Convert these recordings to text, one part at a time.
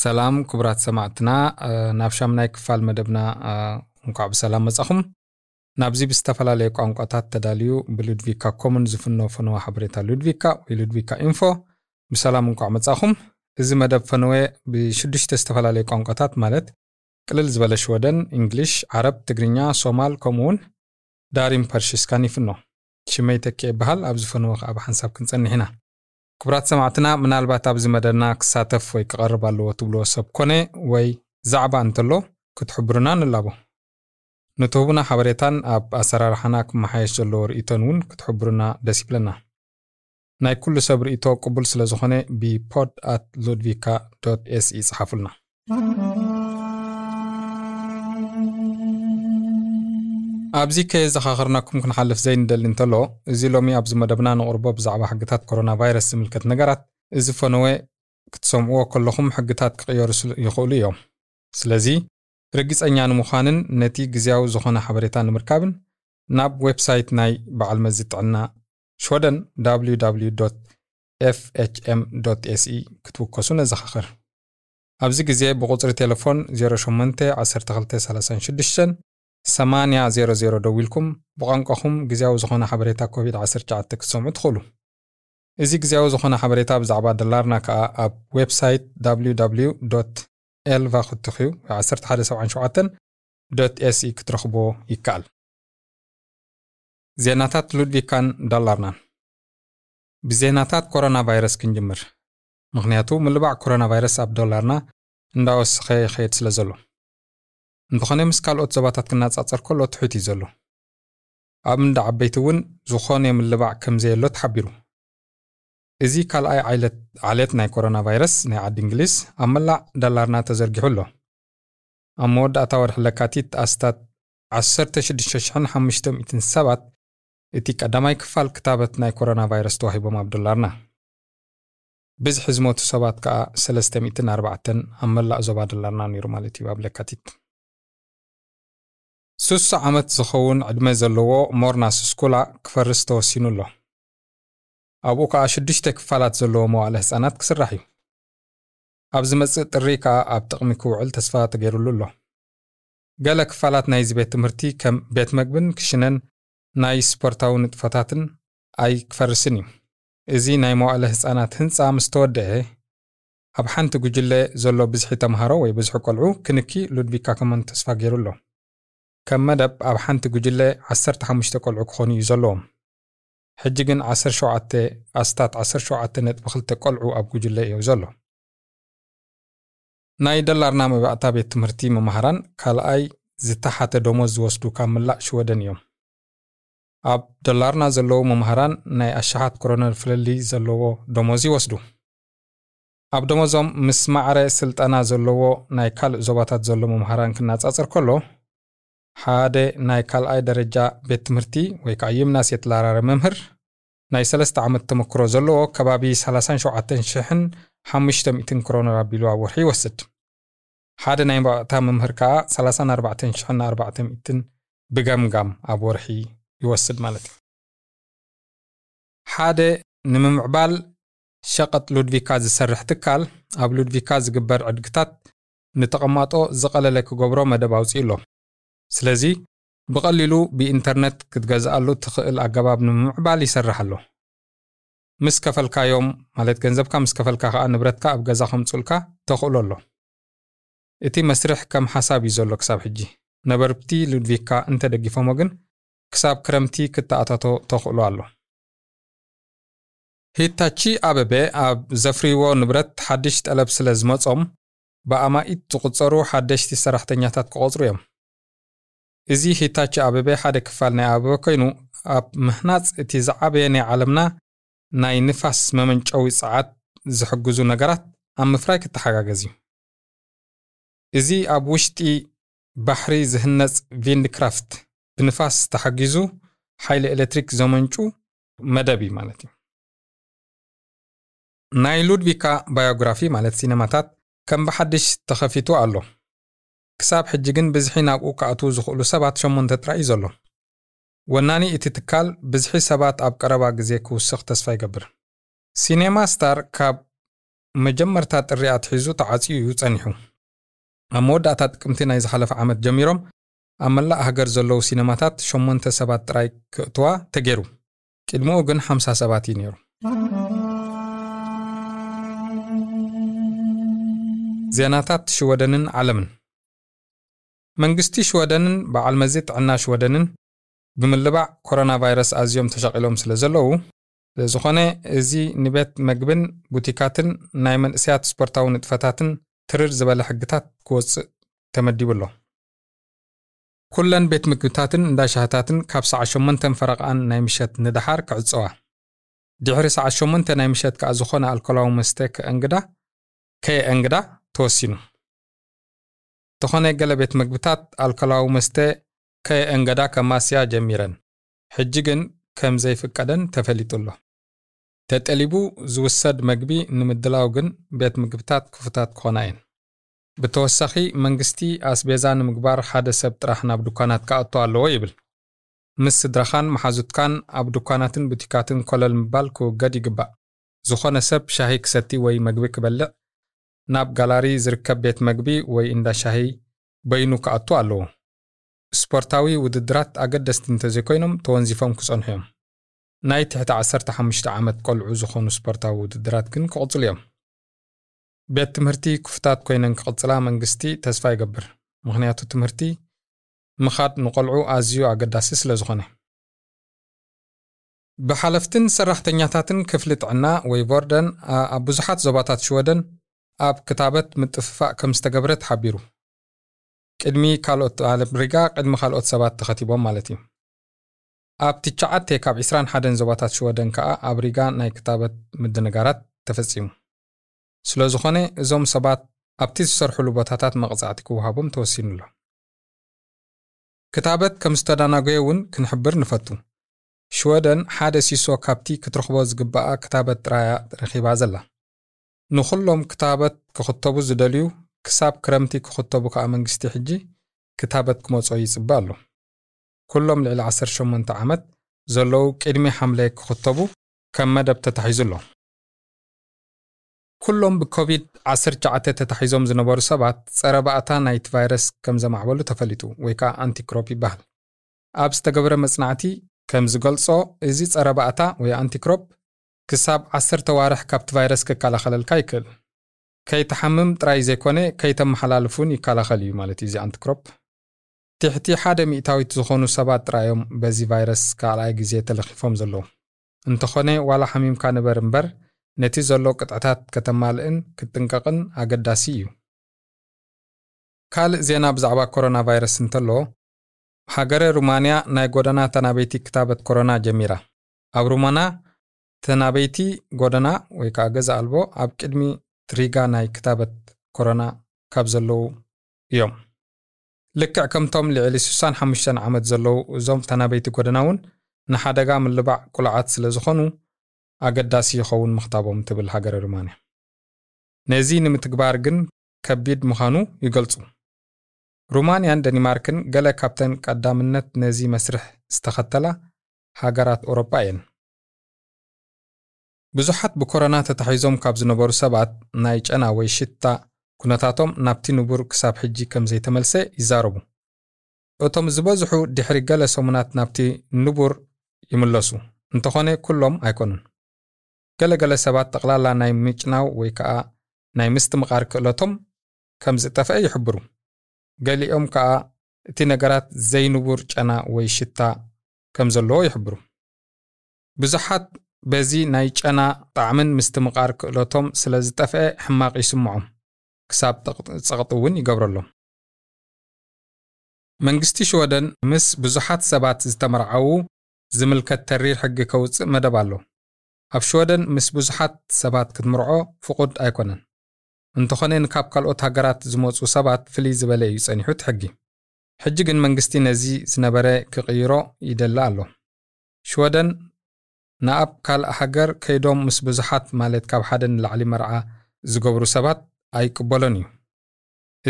ሰላም ክቡራት ሰማዕትና ናብ ሻምናይ ክፋል መደብና እንኳዕ ብሰላም መጻኹም። ናብዚ ብዝተፈላለየ ቋንቋታት ተዳልዩ ብሉድቪካ kommun ዝፍኖ ፈነወ ሓበሬታ ሉድቪካ ወይ ሉድቪካ ኢንፎ ብሰላም እንኳዕ መጻኹም። እዚ መደብ ፈነወ ብሽዱሽተ ዝተፈላለየ ቋንቋታት ማለት ቅልል ዝበለ ሽወደን እንግሊሽ ዓረብ ትግርኛ ሶማል ከምኡውን ዳሪም ፐርሽስካን ይፍኖ። ሽመይ ተኪ ይበሃል። ኣብ ዝፈነወ ከዓ ብሓንሳብ ክንጸኒሕ ኢና ክቡራት ሰማዕትና ምናልባት ኣብዚ መደብና ክሳተፍ ወይ ክቐርብ ኣለዎ ትብልዎ ሰብ ኮነ ወይ ዛዕባ እንተሎ ክትሕብሩና ንላቦ። ንትህቡና ሓበሬታን ኣብ ኣሰራርሓና ክመሓየሽ ዘለዎ ርእቶን እውን ክትሕብሩና ደስ ይብለና። ናይ ኩሉ ሰብ ርእቶ ቅቡል ስለ ዝኾነ ብ podd at ሉድቪካ se ይፅሓፉልና ኣብዚ ከየዘኻኽርናኩም ክንሓልፍ ዘይንደሊ እንተሎ እዚ ሎሚ ኣብዚ መደብና ንቕርቦ ብዛዕባ ሕግታት ኮሮና ቫይረስ ዝምልከት ነገራት እዚ ፈነወ ክትሰምዕዎ ከለኹም ሕግታት ክቕየሩ ይኽእሉ እዮም። ስለዚ ርግፀኛ ንምዃንን ነቲ ግዝያዊ ዝኾነ ሓበሬታ ንምርካብን ናብ ዌብሳይት ናይ በዓል መዚ ጥዕና ሽወደን www fhm se ክትውከሱ ነዘኻኽር። ኣብዚ ግዜ ብቁፅሪ ቴሌፎን 08 1236 8000 ደው ኢልኩም ብቋንቋኹም ግዝያዊ ዝኾነ ሓበሬታ ኮቪድ-19 ክትሰምዑ ትኽእሉ። እዚ ግዝያዊ ዝኾነ ሓበሬታ ብዛዕባ ደላርና ከዓ ኣብ ዌብሳይት www ኤልቫ ክትኽዩ 1177 se ክትረኽቦ ይከኣል። ዜናታት ሉድቪካን ዳላርናን ብዜናታት ኮሮና ቫይረስ ክንጅምር ምክንያቱ ምልባዕ ኮሮና ቫይረስ ኣብ ዶላርና እንዳወስኸ ይኸይድ ስለ ዘሎ እንተኾነ ምስ ካልኦት ዞባታት ክናጻጸር ከሎ ትሑት እዩ ዘሎ። ኣብ እንዳ ዓበይቲ እውን ዝኾነ ምልባዕ ከምዘየሎ ተሓቢሩ። እዚ ካልኣይ ዓሌት ናይ ኮሮና ቫይረስ ናይ ዓዲ እንግሊዝ ኣብ መላእ ዳላርና ተዘርጊሑ ኣሎ። ኣብ መወዳእታ ወርሒ ለካቲት ኣስታት 16500 ሰባት እቲ ቀዳማይ ክፋል ክታበት ናይ ኮሮና ቫይረስ ተዋሂቦም ኣብ ዶላርና። ብዝሒ ዝሞቱ ሰባት ከዓ 304 ኣብ መላእ ዞባ ዶላርና ነይሩ ማለት እዩ ኣብ ለካቲት ስሱ ዓመት ዝኸውን ዕድመ ዘለዎ ሞርናስ skola ክፈርስ ተወሲኑ ኣሎ ኣብኡ ከዓ ሽዱሽተ ክፋላት ዘለዎ መዋእለ ህፃናት ክስራሕ እዩ። ኣብ ዝመጽእ ጥሪ ከዓ ኣብ ጥቕሚ ክውዕል ተስፋ ተገይሩሉ ኣሎ። ገለ ክፋላት ናይዚ ቤት ትምህርቲ ከም ቤት መግብን ክሽነን ናይ ስፖርታዊ ንጥፈታትን ኣይ ክፈርስን እዩ። እዚ ናይ መዋእለ ህፃናት ህንፃ ምስ ተወድአ ኣብ ሓንቲ ጉጅለ ዘሎ ብዝሒ ተምሃሮ ወይ ብዝሒ ቆልዑ ክንኪ ሉድቪካ ከመን ተስፋ ገይሩ ኣሎ ከም መደብ ኣብ ሓንቲ ጉጅለ 15 ቆልዑ ክኾኑ እዩ ዘለዎም። ሕጂ ግን 17 ኣስታት 17 ነጥቢ 2 ቆልዑ ኣብ ጉጅለ እዩ ዘሎ። ናይ ደላርና መባእታ ቤት ትምህርቲ መምሃራን ካልኣይ ዝተሓተ ደሞዝ ዝወስዱ ካብ ምላእ ሽወደን እዮም። ኣብ ደላርና ዘለዉ መምሃራን ናይ ኣሸሓት ኮሮና ፍለሊ ዘለዎ ደሞዝ ይወስዱ። ኣብ ደሞዞም ምስ ማዕረ ስልጠና ዘለዎ ናይ ካልእ ዞባታት ዘሎ መምሃራን ክናጻጽር ከሎ ሓደ ናይ ካልኣይ ደረጃ ቤት ትምህርቲ ወይ ከዓ gymnasielärare መምህር ናይ ሰለስተ ዓመት ተመክሮ ዘለዎ ከባቢ 37500 ክሮነር ኣቢሉ ኣብ ወርሒ ይወስድ። ሓደ ናይ መባእታ መምህር ከዓ 34400 ብገምጋም ኣብ ወርሒ ይወስድ ማለት እዩ። ሓደ ንምምዕባል ሸቐጥ ሉድቪካ ዝሰርሕ ትካል ኣብ ሉድቪካ ዝግበር ዕድግታት ንተቐማጦ ዝቐለለ ክገብሮ መደብ ኣውፅኡ ኣሎ ስለዚ ብቐሊሉ ብኢንተርነት ክትገዝኣሉ ትኽእል ኣገባብ ንምምዕባል ይሰርሕ ኣሎ ምስ ከፈልካዮም ማለት ገንዘብካ ምስ ከፈልካ ከዓ ንብረትካ ኣብ ገዛ ከምፅኡልካ ተኽእሎ ኣሎ እቲ መስርሕ ከም ሓሳብ እዩ ዘሎ ክሳብ ሕጂ። ነበርብቲ ሉድቪካ እንተደጊፎሞ ግን ክሳብ ክረምቲ ክተኣታቶ ተኽእሎ ኣሎ። ሂታቺ ኣበበ ኣብ ዘፍርይዎ ንብረት ሓድሽ ጠለብ ስለ ዝመጾም ብኣማኢት ዝቝጸሩ ሓደሽቲ ሰራሕተኛታት ክቖጽሩ እዮም እዚ ሂታቺ ኣበበ ሓደ ክፋል ናይ ኣበበ ኮይኑ ኣብ ምህናፅ እቲ ዝዓበየ ናይ ዓለምና ናይ ንፋስ መመንጨዊ ፀዓት ዝሕግዙ ነገራት ኣብ ምፍራይ ክተሓጋገዝ እዩ። እዚ ኣብ ውሽጢ ባሕሪ ዝህነፅ vindkraft ብንፋስ ተሓጊዙ ሓይሊ ኤሌክትሪክ ዘመንጩ መደብ እዩ ማለት እዩ። ናይ ሉድቪካ biograf ማለት ሲነማታት ከም ብሓድሽ ተኸፊቱ ኣሎ ክሳብ ሕጂ ግን ብዝሒ ናብኡ ክኣትዉ ዝኽእሉ ሰባት ሸሞንተ ጥራይ እዩ ዘሎ። ወናኒ እቲ ትካል ብዝሒ ሰባት ኣብ ቀረባ ግዜ ክውስኽ ተስፋ ይገብር። ሲኔማ ስታር ካብ መጀመርታ ጥሪ ኣትሒዙ ተዓፅዩ እዩ ጸኒሑ። ኣብ መወዳእታ ጥቅምቲ ናይ ዝሓለፈ ዓመት ጀሚሮም ኣብ መላእ ሃገር ዘለዉ ሲነማታት 8 ሰባት ጥራይ ክእትዋ ተገይሩ። ቅድሚኡ ግን 50 ሰባት እዩ ነይሩ። ዜናታት ሽወደንን ዓለምን መንግስቲ ሽወደንን በዓል መዚ ጥዕና ሽወደንን ብምልባዕ ኮሮና ቫይረስ ኣዝዮም ተሸቂሎም ስለ ዘለዉ ዝኾነ እዚ ንቤት መግብን ቡቲካትን ናይ መንእስያት ስፖርታዊ ንጥፈታትን ትርር ዝበለ ሕግታት ክወፅእ ተመዲቡ ኣሎ ኩለን ቤት ምግብታትን እንዳ ሻህታትን ካብ ሰዓ 8 ፈረቓን ናይ ምሸት ንድሓር ክዕፅዋ ድሕሪ ሰዓ 8 ናይ ምሸት ከዓ ዝኾነ ኣልኮላዊ መስተ ከእንግዳ ከየእንግዳ ተወሲኑ እንተኾነ ገለ ቤት ምግብታት ኣልኮላዊ መስተ ከየእንገዳ ከማስያ ጀሚረን። ሕጂ ግን ከም ዘይፍቀደን ተፈሊጡ ኣሎ ተጠሊቡ ዝውሰድ መግቢ ንምድላው ግን ቤት ምግብታት ክፉታት ክኾና እየን። ብተወሳኺ መንግስቲ ኣስቤዛ ንምግባር ሓደ ሰብ ጥራሕ ናብ ድኳናት ከኣቶ ኣለዎ ይብል። ምስ ስድራኻን መሓዙትካን ኣብ ድኳናትን ቡቲካትን ኮለል ምባል ክውገድ ይግባእ። ዝኾነ ሰብ ሻሂ ክሰቲ ወይ መግቢ ክበልዕ ናብ ጋላሪ ዝርከብ ቤት መግቢ ወይ እንዳ ሻሂ በይኑ ከኣቱ ኣለዎ ስፖርታዊ ውድድራት ኣገደስቲ እንተዘይኮይኖም ተወንዚፎም ክጸንሑ እዮም። ናይ ትሕቲ 15 ዓመት ቆልዑ ዝኾኑ ስፖርታዊ ውድድራት ግን ክቕጽሉ እዮም። ቤት ትምህርቲ ክፉታት ኮይነን ክቕጽላ መንግስቲ ተስፋ ይገብር። ምክንያቱ ትምህርቲ ምኻድ ንቆልዑ ኣዝዩ ኣገዳሲ ስለ ዝኾነ። ብሓለፍትን ሰራሕተኛታትን ክፍሊ ጥዕና ወይ vården ኣብ ብዙሓት ዞባታት ሽወደን ኣብ ክታበት ምጥፍፋእ ከም ዝተገብረ ተሓቢሩ ቅድሚ ካልኦት ኣፍሪቃ ቅድሚ ካልኦት ሰባት ተኸቲቦም ማለት እዩ። ኣብ ትሽዓተ ካብ 21 ዞባታት ሽወደን ከዓ ኣብ ሪጋ ናይ ክታበት ምድንጋራት ተፈጺሙ። ስለ ዝኾነ እዞም ሰባት ኣብቲ ዝሰርሕሉ ቦታታት መቕጻዕቲ ክወሃቦም ተወሲኑ ኣሎ ክታበት ከም ዝተዳናገዮ እውን ክንሕብር ንፈቱ። ሽወደን ሓደ ሲሶ ካብቲ ክትረኽቦ ዝግባኣ ክታበት ጥራያ ረኺባ ዘላ ንኹሎም ክታበት ክኽተቡ ዝደልዩ ክሳብ ክረምቲ ክኽተቡ ከዓ መንግስቲ ሕጂ ክታበት ክመጾ ይጽበ ኣሎ። ኩሎም ልዕሊ 18 ዓመት ዘለዉ ቅድሚ ሓምለ ክኽተቡ ከም መደብ ተታሒዙ ኣሎ። ኩሎም ብኮቪድ-19 ተታሒዞም ዝነበሩ ሰባት ጸረ ባእታ ናይቲ ቫይረስ ከም ዘማዕበሉ ተፈሊጡ ወይ ከዓ antikropp ይበሃል። ኣብ ዝተገብረ መጽናዕቲ ከም ዝገልጾ እዚ ጸረ ባእታ ወይ antikropp ክሳብ 10 ተዋርሕ ካብቲ ቫይረስ ክከላኸለልካ ይክእል። ከይተሓምም ጥራይ ዘይኮነ ከይተመሓላልፉን ይከላኸል እዩ ማለት እዩ እዚ antikropp ትሕቲ ሓደ ሚእታዊት ዝኾኑ ሰባት ጥራዮም በዚ ቫይረስ ካልኣይ ግዜ ተለኺፎም ዘለዉ። እንተኾነ ዋላ ሓሚምካ ንበር እምበር ነቲ ዘሎ ቅጥዕታት ከተማልእን ክትጥንቀቕን ኣገዳሲ እዩ። ካልእ ዜና ብዛዕባ ኮሮና ቫይረስ እንተሎ ሃገረ ሩማንያ ናይ ጎደና ተናበይቲ ክታበት ኮሮና ጀሚራ። ኣብ ሩማና ተናበይቲ ጎደና ወይ ከዓ ገዛ ኣልቦ ኣብ ቅድሚ ትሪጋ ናይ ክታበት ኮሮና ካብ ዘለዉ እዮም። ልክዕ ከምቶም ልዕሊ 65 ዓመት ዘለዉ እዞም ተናበይቲ ጎደና እውን ንሓደጋ ምልባዕ ቁልዓት ስለ ዝኾኑ ኣገዳሲ ይኸውን ምኽታቦም ትብል ሃገረ ሩማንያ ነዚ ንምትግባር ግን ከቢድ ምዃኑ ይገልጹ። ሩማንያን ደኒማርክን ገለ ካብተን ቀዳምነት ነዚ መስርሕ ዝተኸተላ ሃገራት ኤውሮጳ እየን ብዙሓት ብኮሮና ተታሒዞም ካብ ዝነበሩ ሰባት ናይ ጨና ወይ ሽታ ኩነታቶም ናብቲ ንቡር ክሳብ ሕጂ ከም ዘይተመልሰ ይዛረቡ። እቶም ዝበዝሑ ድሕሪ ገለ ሰሙናት ናብቲ ንቡር ይምለሱ። እንተኾነ ኩሎም ኣይኮኑን። ገለገለ ሰባት ጠቕላላ ናይ ምጭናው ወይ ከዓ ናይ ምስትምቓር ክእለቶም ከም ዝጠፍአ ይሕብሩ። ገሊኦም ከዓ እቲ ነገራት ዘይንቡር ጨና ወይ ሽታ ከም ዘለዎ ይሕብሩ። ብዙሓት በዚ ናይ ጨና ጣዕምን ምስትምቓር ክእለቶም ስለ ዝጠፍአ ሕማቕ ይስምዖም። ክሳብ ጸቕጢ እውን ይገብረሎም። መንግስቲ ሽወደን ምስ ብዙሓት ሰባት ዝተመርዓዉ ዝምልከት ተሪር ሕጊ ከውፅእ መደብ ኣሎ። ኣብ ሽወደን ምስ ብዙሓት ሰባት ክትምርዖ ፍቑድ ኣይኮነን። እንተኾነ ንካብ ካልኦት ሃገራት ዝመፁ ሰባት ፍልይ ዝበለ እዩ ጸኒሑ እቲ ሕጊ። ሕጂ ግን መንግስቲ ነዚ ዝነበረ ክቕይሮ ይደሊ ኣሎ። ሽወደን ንኣብ ካልእ ሃገር ከይዶም ምስ ብዙሓት ማለት ካብ ሓደ ንላዕሊ መርዓ ዝገብሩ ሰባት ኣይቅበሎን እዩ።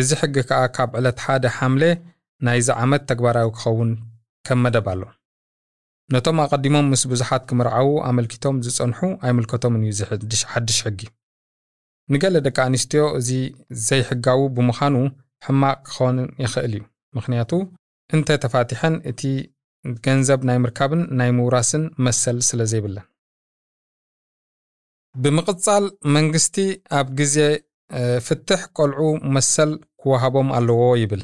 እዚ ሕጊ ከዓ ካብ ዕለት ሓደ ሓምለ ናይዚ ዓመት ተግባራዊ ክኸውን ከም መደብ ኣሎ። ነቶም ኣቐዲሞም ምስ ብዙሓት ክምርዓዉ ኣመልኪቶም ዝጸንሑ ኣይምልከቶምን እዩ ሓድሽ ሕጊ። ንገለ ደቂ ኣንስትዮ እዚ ዘይሕጋዊ ብምዃኑ ሕማቅ ክኸውን ይኽእል እዩ። ምክንያቱ እንተ ተፋቲሐን እቲ ገንዘብ ናይ ምርካብን ናይ ምውራስን መሰል ስለ ዘይብለን። ብምቕጻል መንግስቲ ኣብ ግዜ ፍትሕ ቆልዑ መሰል ክወሃቦም ኣለዎ ይብል።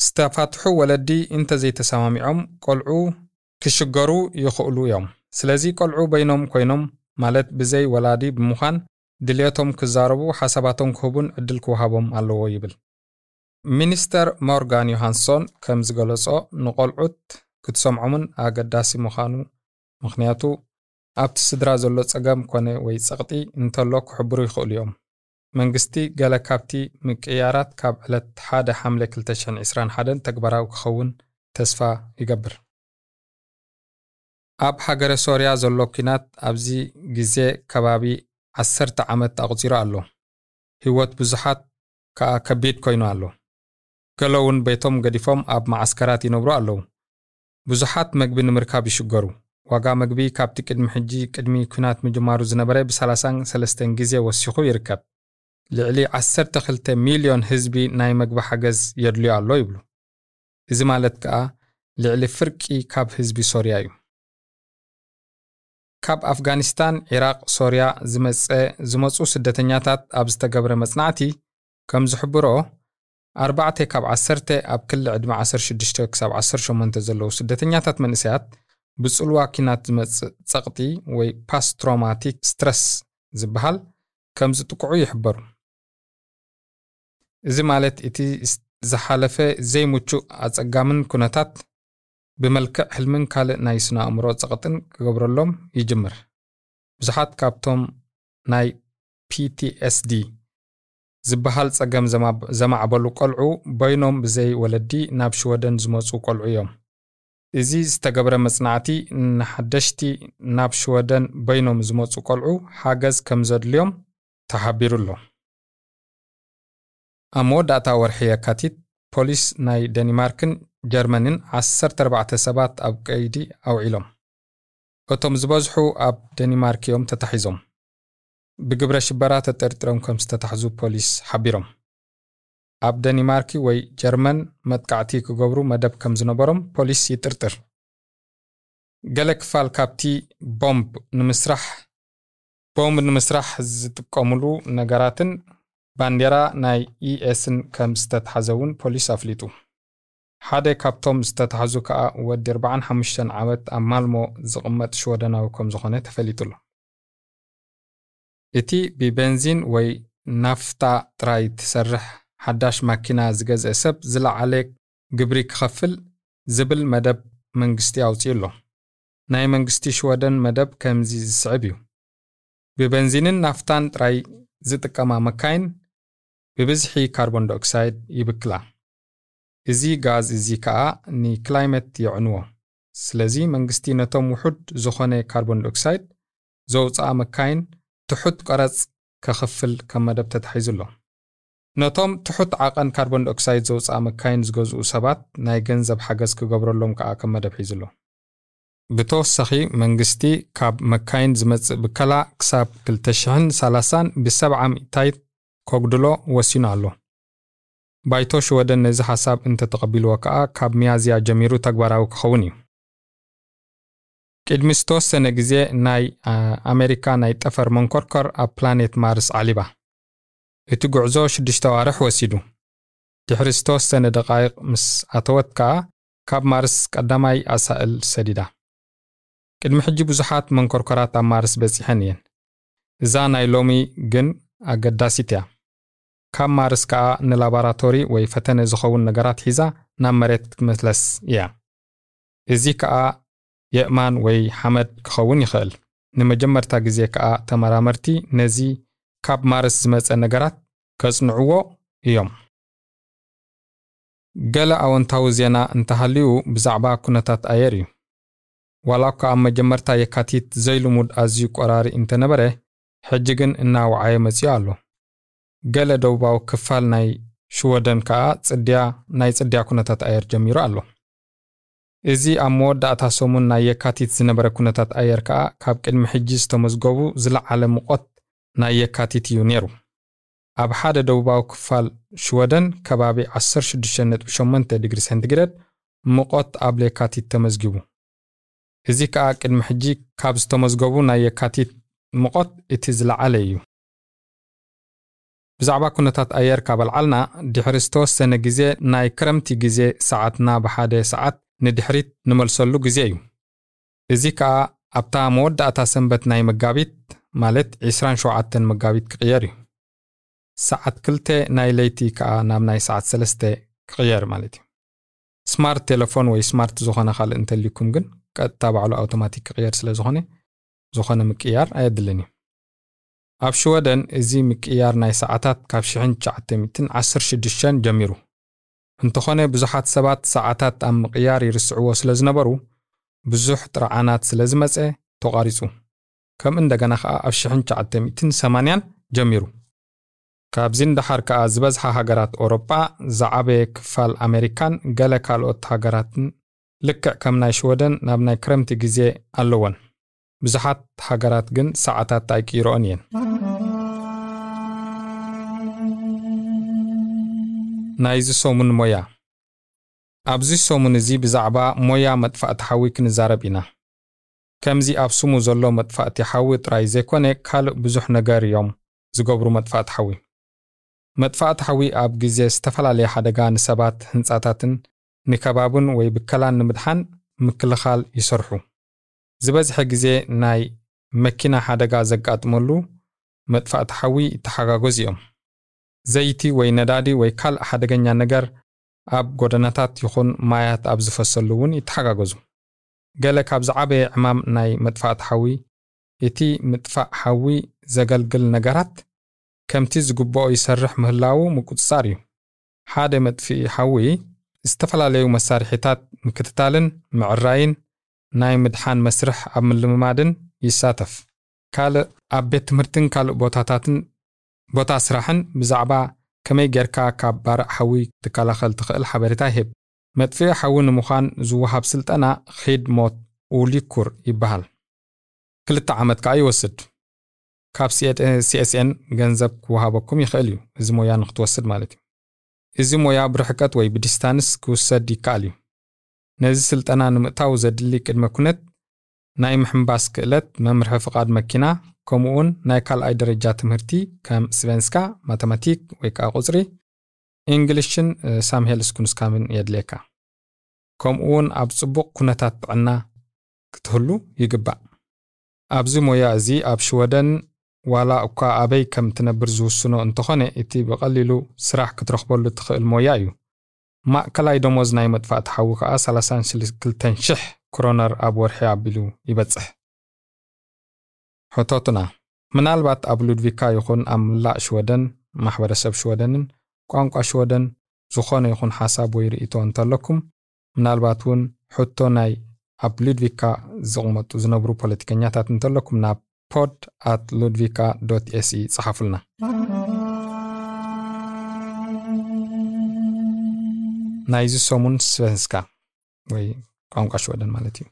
ዝተፋትሑ ወለዲ እንተዘይተሰማሚዖም ቆልዑ ክሽገሩ ይኽእሉ እዮም። ስለዚ ቆልዑ በይኖም ኮይኖም ማለት ብዘይ ወላዲ ብምዃን ድልየቶም ክዛረቡ ሓሳባቶም ክህቡን ዕድል ክወሃቦም ኣለዎ ይብል። ሚኒስተር ሞርጋን ዮሃንሶን ከም ዝገለጾ ንቆልዑት ክትሰምዖምን ኣገዳሲ ምዃኑ። ምክንያቱ ኣብቲ ስድራ ዘሎ ጸገም ኮነ ወይ ጸቕጢ እንተሎ ክሕብሩ ይኽእሉ እዮም። መንግስቲ ገለ ካብቲ ምቅያራት ካብ ዕለት 1 ሓምለ 221 ተግባራዊ ክኸውን ተስፋ ይገብር። ኣብ ሃገረ ሶርያ ዘሎ ኩናት ኣብዚ ግዜ ከባቢ ዓሰርተ ዓመት ኣቕፂሩ ኣሎ። ህይወት ብዙሓት ከኣ ከቢድ ኮይኑ ኣሎ። ገለ እውን ቤቶም ገዲፎም ኣብ ማዓስከራት ይነብሩ ኣለዉ ብዙሓት መግቢ ንምርካብ ይሽገሩ። ዋጋ መግቢ ካብቲ ቅድሚ ሕጂ ቅድሚ ኩናት ምጅማሩ ዝነበረ ብ33 ግዜ ወሲኹ ይርከብ። ልዕሊ 12 ሚልዮን ህዝቢ ናይ መግቢ ሓገዝ የድልዮ ኣሎ ይብሉ። እዚ ማለት ከኣ ልዕሊ ፍርቂ ካብ ህዝቢ ሶርያ እዩ። ካብ ኣፍጋኒስታን ኢራቅ ሶርያ ዝመፀ ዝመፁ ስደተኛታት ኣብ ዝተገብረ መጽናዕቲ ከም ዝሕብሮ ኣርባዕተ ካብ ዓሰርተ ኣብ ክሊ ዕድሚ 16 ክሳብ 18 ዘለዉ ስደተኛታት መንእሰያት ብጽልዋ ኪናት ዝመጽእ ጸቕጢ ወይ posttraumatic stress ዝበሃል ከም ዝጥቅዑ ይሕበሩ። እዚ ማለት እቲ ዝሓለፈ ዘይምቹእ ኣጸጋምን ኩነታት ብመልክዕ ሕልምን ካልእ ናይ ስነ ኣእምሮ ጸቕጥን ክገብረሎም ይጅምር። ብዙሓት ካብቶም ናይ PTSD ዝበሃል ጸገም ዘማዕበሉ ቆልዑ በይኖም ብዘይ ወለዲ ናብ ሽወደን ዝመፁ ቆልዑ እዮም። እዚ ዝተገብረ መጽናዕቲ ንሓደሽቲ ናብ ሽወደን በይኖም ዝመፁ ቆልዑ ሓገዝ ከም ዘድልዮም ተሓቢሩ ኣሎ ኣብ መወዳእታ ወርሒ የካቲት ፖሊስ ናይ ደኒማርክን ጀርመንን 14 ሰባት ኣብ ቀይዲ ኣውዒሎም። እቶም ዝበዝሑ ኣብ ደኒማርክ እዮም ተታሒዞም ብግብረ ሽበራ ተጠርጢሮም ከም ዝተታሕዙ ፖሊስ ሓቢሮም። ኣብ ደኒማርኪ ወይ ጀርመን መጥቃዕቲ ክገብሩ መደብ ከም ዝነበሮም ፖሊስ ይጥርጥር። ገለ ክፋል ካብቲ ቦምብ ንምስራሕ ቦምብ ንምስራሕ ዝጥቀሙሉ ነገራትን ባንዴራ ናይ ኢኤስን ከም ዝተተሓዘ እውን ፖሊስ ኣፍሊጡ። ሓደ ካብቶም ዝተታሕዙ ከዓ ወዲ 45 ዓመት ኣብ ማልሞ ዝቕመጥ ሽወደናዊ ከም ዝኾነ ተፈሊጡሎ እቲ ብቤንዚን ወይ ናፍታ ጥራይ ትሰርሕ ሓዳሽ ማኪና ዝገዝአ ሰብ ዝለዓለ ግብሪ ክኸፍል ዝብል መደብ መንግስቲ ኣውፅዩ ኣሎ። ናይ መንግስቲ ሽወደን መደብ ከምዚ ዝስዕብ እዩ። ብቤንዚንን ናፍታን ጥራይ ዝጥቀማ መካይን ብብዝሒ ካርቦን ዳኦክሳይድ ይብክላ። እዚ ጋዝ እዚ ከዓ ንክላይመት የዕንዎ። ስለዚ መንግስቲ ነቶም ውሑድ ዝኾነ ካርቦን ዳኦክሳይድ ዘውፅኣ መካይን ትሑት ቀረፅ ከኽፍል ከም መደብ ተታሒዙ ኣሎ ነቶም ትሑት ዓቐን ካርቦን ዳኦክሳይድ ዘውፅኣ መካይን ዝገዝኡ ሰባት ናይ ገንዘብ ሓገዝ ክገብረሎም ከዓ ከም መደብ ሒዙ ኣሎ ብተወሳኺ መንግስቲ ካብ መካይን ዝመፅእ ብከላ ክሳብ 230 ብ70 ሚእታይት ከጉድሎ ወሲኑ ኣሎ? ባይቶ ሽወደን ነዚ ሓሳብ እንተተቐቢልዎ ከዓ ካብ ሚያዝያ ጀሚሩ ተግባራዊ ክኸውን እዩ ቅድሚ ዝተወሰነ ግዜ ናይ ኣሜሪካ ናይ ጠፈር መንኮርኮር ኣብ ፕላኔት ማርስ ዓሊባ እቲ ጉዕዞ ሽዱሽተ ኣዋርሕ ወሲዱ። ድሕሪ ዝተወሰነ ደቃይቕ ምስ ኣተወት ከዓ ካብ ማርስ ቀዳማይ ኣሳእል ሰዲዳ። ቅድሚ ሕጂ ብዙሓት መንኮርኮራት ኣብ ማርስ በፂሐን እየን። እዛ ናይ ሎሚ ግን ኣገዳሲት እያ። ካብ ማርስ ከዓ ንላቦራቶሪ ወይ ፈተነ ዝኸውን ነገራት ሒዛ ናብ መሬት ክትመለስ እያ። እዚ ከዓ የእማን ወይ ሓመድ ክኸውን ይኽእል። ንመጀመርታ ግዜ ከዓ ተመራመርቲ ነዚ ካብ ማርስ ዝመፀ ነገራት ከጽንዕዎ እዮም። ገለ ኣወንታዊ ዜና እንተሃልዩ ብዛዕባ ኩነታት ኣየር እዩ። ዋላ እኳ ኣብ መጀመርታ የካቲት ዘይልሙድ ኣዝዩ ቆራሪ እንተነበረ ሕጂ ግን እናወዓየ መፂኡ ኣሎ። ገለ ደቡባዊ ክፋል ናይ ሽወደን ከዓ ጽድያ ናይ ጽድያ ኩነታት ኣየር ጀሚሩ ኣሎ እዚ ኣብ መወዳእታ ሰሙን ናይ የካቲት ዝነበረ ኩነታት ኣየር ከዓ ካብ ቅድሚ ሕጂ ዝተመዝገቡ ዝለዓለ ሙቐት ናይ የካቲት እዩ ነይሩ። ኣብ ሓደ ደቡባዊ ክፋል ሽወደን ከባቢ 16.8 ዲግሪ ሴንቲግሬድ ሙቐት ኣብ ለካቲት ተመዝጊቡ። እዚ ከኣ ቅድሚ ሕጂ ካብ ዝተመዝገቡ ናይ የካቲት ሙቐት እቲ ዝለዓለ እዩ። ብዛዕባ ኩነታት ኣየር ካብ ኣልዓልና ድሕሪ ዝተወሰነ ግዜ ናይ ክረምቲ ግዜ ሰዓትና ብሓደ ሰዓት ንድሕሪት ንመልሰሉ ግዜ እዩ። እዚ ከኣ ኣብታ መወዳእታ ሰንበት ናይ መጋቢት ማለት 27 መጋቢት ክቕየር እዩ። ሰዓት 2 ናይ ለይቲ ከዓ ናብ ናይ ሰዓት 3 ክቕየር ማለት እዩ። smart ቴሌፎን ወይ smart ዝኾነ ካልእ እንተልይኩም ግን ቀጥታ ባዕሉ ኣውቶማቲክ ክቕየር ስለ ዝኾነ ዝኾነ ምቅያር ኣየድልን እዩ። ኣብ ሽወደን እዚ ምቅያር ናይ ሰዓታት ካብ 1916 ጀሚሩ እንተኾነ ብዙሓት ሰባት ሰዓታት ኣብ ምቕያር ይርስዕዎ ስለ ዝነበሩ ብዙሕ ጥርዓናት ስለ ዝመፀ ተቋሪፁ ከምኡ እንደገና ከዓ ኣብ 1980 ጀሚሩ። ካብዚ እንዳሓር ከዓ ዝበዝሓ ሃገራት ኣውሮጳ ዝዓበየ ክፋል ኣሜሪካን ገለ ካልኦት ሃገራትን ልክዕ ከም ናይ ሽወደን ናብ ናይ ክረምቲ ግዜ ኣለወን። ብዙሓት ሃገራት ግን ሰዓታት ኣይቅይሮአን እየን ናይዚ ሰሙን ሞያ። ኣብዚ ሰሙን እዚ ብዛዕባ ሞያ መጥፋእቲ ሓዊ ክንዛረብ ኢና። ከምዚ ኣብ ስሙ ዘሎ መጥፋእቲ ሓዊ ጥራይ ዘይኮነ ካልእ ብዙሕ ነገር እዮም ዝገብሩ መጥፋእቲ ሓዊ። መጥፋእቲ ሓዊ ኣብ ግዜ ዝተፈላለየ ሓደጋ ንሰባት ህንፃታትን ንከባብን ወይ ብከላን ንምድሓን ምክልኻል ይሰርሑ። ዝበዝሐ ግዜ ናይ መኪና ሓደጋ ዘጋጥመሉ መጥፋእቲ ሓዊ ይተሓጋገዙ እዮም ዘይቲ ወይ ነዳዲ ወይ ካልእ ሓደገኛ ነገር ኣብ ጎደናታት ይኹን ማያት ኣብ ዝፈሰሉ እውን ይተሓጋገዙ። ገለ ካብ ዝዓበየ ዕማም ናይ መጥፋእቲ ሓዊ እቲ ምጥፋእ ሓዊ ዘገልግል ነገራት ከምቲ ዝግብኦ ይሰርሕ ምህላው ምቁፅፃር እዩ። ሓደ መጥፍኢ ሓዊ ዝተፈላለዩ መሳርሒታት ምክትታልን ምዕራይን ናይ ምድሓን መስርሕ ኣብ ምልምማድን ይሳተፍ። ካልእ ኣብ ቤት ትምህርትን ካልእ ቦታታትን ቦታ ስራሕን ብዛዕባ ከመይ ጌርካ ካብ ባርዕ ሓዊ ክትከላኸል ትኽእል ሓበሬታ ይህብ? መጥፍኢ ሓዊ ንምዃን ዝወሃብ ስልጠና ኺድ ሞት ኡሊኩር ይበሃል። ክልተ ዓመት ከዓ ይወስድ። ካብ ሲኤስኤን ገንዘብ ክወሃበኩም ይኽእል እዩ። እዚ ሞያ ንክትወስድ ማለት እዩ። እዚ ሞያ ብርሕቀት ወይ ብዲስታንስ ክውሰድ ይከኣል እዩ። ነዚ ስልጠና ንምእታው ዘድሊ ቅድመ ኩነት ናይ ምሕምባስ ክእለት መምርሒ ፍቓድ መኪና ከምኡ ውን ናይ ካልኣይ ደረጃ ትምህርቲ ከም svenska matematik ወይ ከዓ ቁፅሪ እንግሊሽን samhällskunskap ን የድልየካ። ከምኡ ውን ኣብ ጽቡቕ ኩነታት ጥዕና ክትህሉ ይግባእ። ኣብዚ ሞያ እዚ ኣብ ሽወደን ዋላ እኳ ኣበይ ከም ትነብር ዝውስኖ እንተኾነ እቲ ብቐሊሉ ስራሕ ክትረኽበሉ ትኽእል ሞያ እዩ። ማእከላይ ደሞዝ ናይ መጥፋእቲ ሓዊ ከዓ 32,000 ክሮነር ኣብ ወርሒ ኣቢሉ ይበጽሕ። ሕቶትና ምናልባት ኣብ ሉድቪካ ይኹን ኣብ ምላእ ሽወደን ማሕበረሰብ ሽወደንን ቋንቋ ሽወደን ዝኾነ ይኹን ሓሳብ ወይ ርእቶ እንተለኩም ምናልባት እውን ሕቶ ናይ ኣብ ሉድቪካ ዝቕመጡ ዝነብሩ ፖለቲከኛታት እንተለኩም ናብ ፖድ ኣት ሉድቪካ ኤስኢ ጽሓፉልና ናይዚ ሰሙን ስቨንስካ ወይ ቋንቋ ሽወደን ማለት እዩ።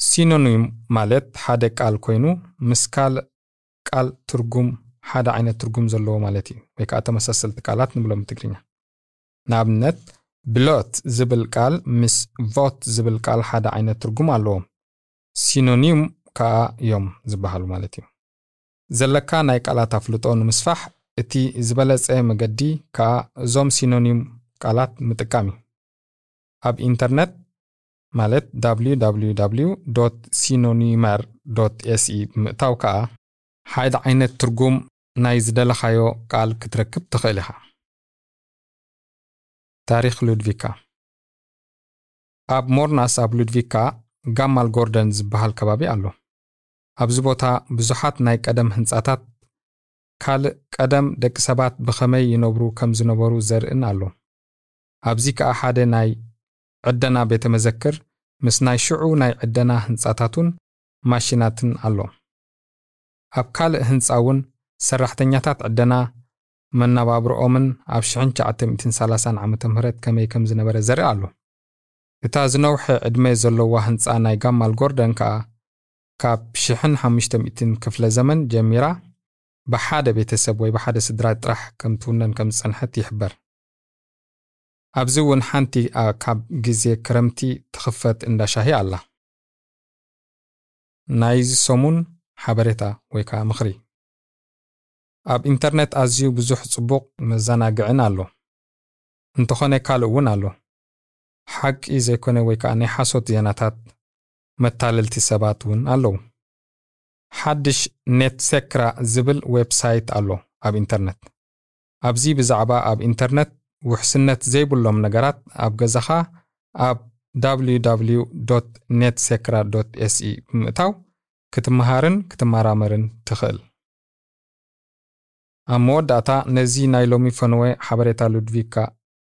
ሲኖኒም ማለት ሓደ ቃል ኮይኑ ምስ ካልእ ቃል ትርጉም ሓደ ዓይነት ትርጉም ዘለዎ ማለት እዩ። ወይ ከዓ ተመሳሰልቲ ቃላት ንብሎም ብትግርኛ። ንኣብነት ብሎት ዝብል ቃል ምስ ቮት ዝብል ቃል ሓደ ዓይነት ትርጉም ኣለዎም። ሲኖኒም ከዓ እዮም ዝበሃሉ ማለት እዩ። ዘለካ ናይ ቃላት ኣፍልጦ ንምስፋሕ እቲ ዝበለፀ መገዲ ከዓ እዞም ሲኖኒም ቃላት ምጥቃም እዩ። ኣብ ኢንተርነት ማለት www synonymer se ብምእታው ከዓ ሓደ ዓይነት ትርጉም ናይ ዝደለኻዮ ቃል ክትረክብ ትኽእል ኢኻ። ታሪክ ሉድቪካ። ኣብ ሞርናስ ኣብ ሉድቪካ ጋማል ጎርደን ዝበሃል ከባቢ ኣሎ። ኣብዚ ቦታ ብዙሓት ናይ ቀደም ህንፃታት ካልእ ቀደም ደቂ ሰባት ብኸመይ ይነብሩ ከም ዝነበሩ ዘርእን ኣሎ። ኣብዚ ከዓ ሓደ ናይ ዕደና ቤተ መዘክር ምስ ናይ ሽዑ ናይ ዕደና ህንፃታቱን ማሽናትን ኣሎ። ኣብ ካልእ ህንፃ እውን ሰራሕተኛታት ዕደና መነባብሮኦምን ኣብ 1930 ዓ ም ከመይ ከም ዝነበረ ዘርኢ ኣሎ። እታ ዝነውሐ ዕድመ ዘለዋ ህንፃ ናይ ጋማል ጎርደን ከዓ ካብ 1500 ክፍለ ዘመን ጀሚራ ብሓደ ቤተሰብ ወይ ብሓደ ስድራ ጥራሕ ከም ትውነን ከም ዝፀንሐት ይሕበር ኣብዚ እውን ሓንቲ ካብ ግዜ ክረምቲ ትኽፈት እንዳ ሻሂ ኣላ። ናይዚ ሰሙን ሓበሬታ ወይ ከዓ ምኽሪ። ኣብ ኢንተርኔት ኣዝዩ ብዙሕ ጽቡቕ መዘናግዕን ኣሎ። እንተኾነ ካልእ እውን ኣሎ። ሓቂ ዘይኮነ ወይ ከዓ ናይ ሓሶት ዜናታት መታለልቲ ሰባት እውን ኣለዉ። ሓድሽ ኔት ሴክራ ዝብል website ኣሎ ኣብ ኢንተርኔት። ኣብዚ ብዛዕባ ኣብ ኢንተርኔት ውሕስነት ዘይብሎም ነገራት ኣብ ገዛኻ ኣብ www ኔት ሴክራ se ብምእታው ክትመሃርን ክትመራመርን ትኽእል። ኣብ መወዳእታ ነዚ ናይ ሎሚ ፈነወ ሓበሬታ ሉድቪካ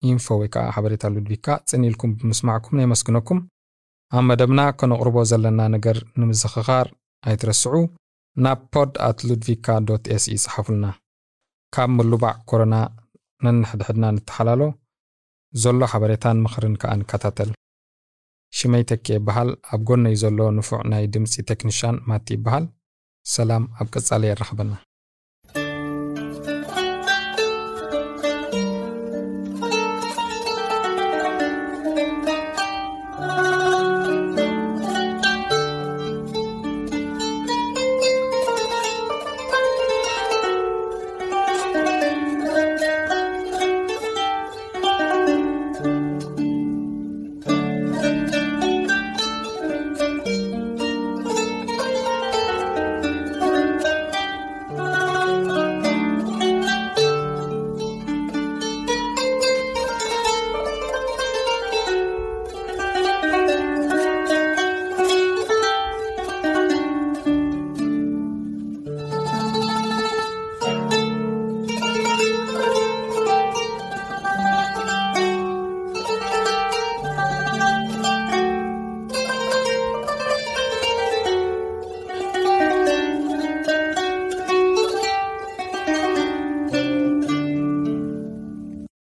ኢንፎ ወይ ከዓ ሓበሬታ ሉድቪካ ጽኒኢልኩም ብምስማዕኩም ነየመስግነኩም ኣብ መደብና ከነቕርቦ ዘለና ነገር ንምዝኽኻር ኣይትረስዑ። ናብ podd at ሉድቪካ se ጽሓፉልና ካብ ምሉባዕ ኮሮና ነንሕድሕድና ንተሓላሎ ዘሎ ሓበሬታን ምኽርን ከዓ ንከታተል ሽመይ ተኪ ይበሃል። ኣብ ጎነይ ዘሎ ንፉዕ ናይ ድምፂ ቴክኒሽያን ማቲ ይበሃል። ሰላም ኣብ ቀጻሊ የራኽበና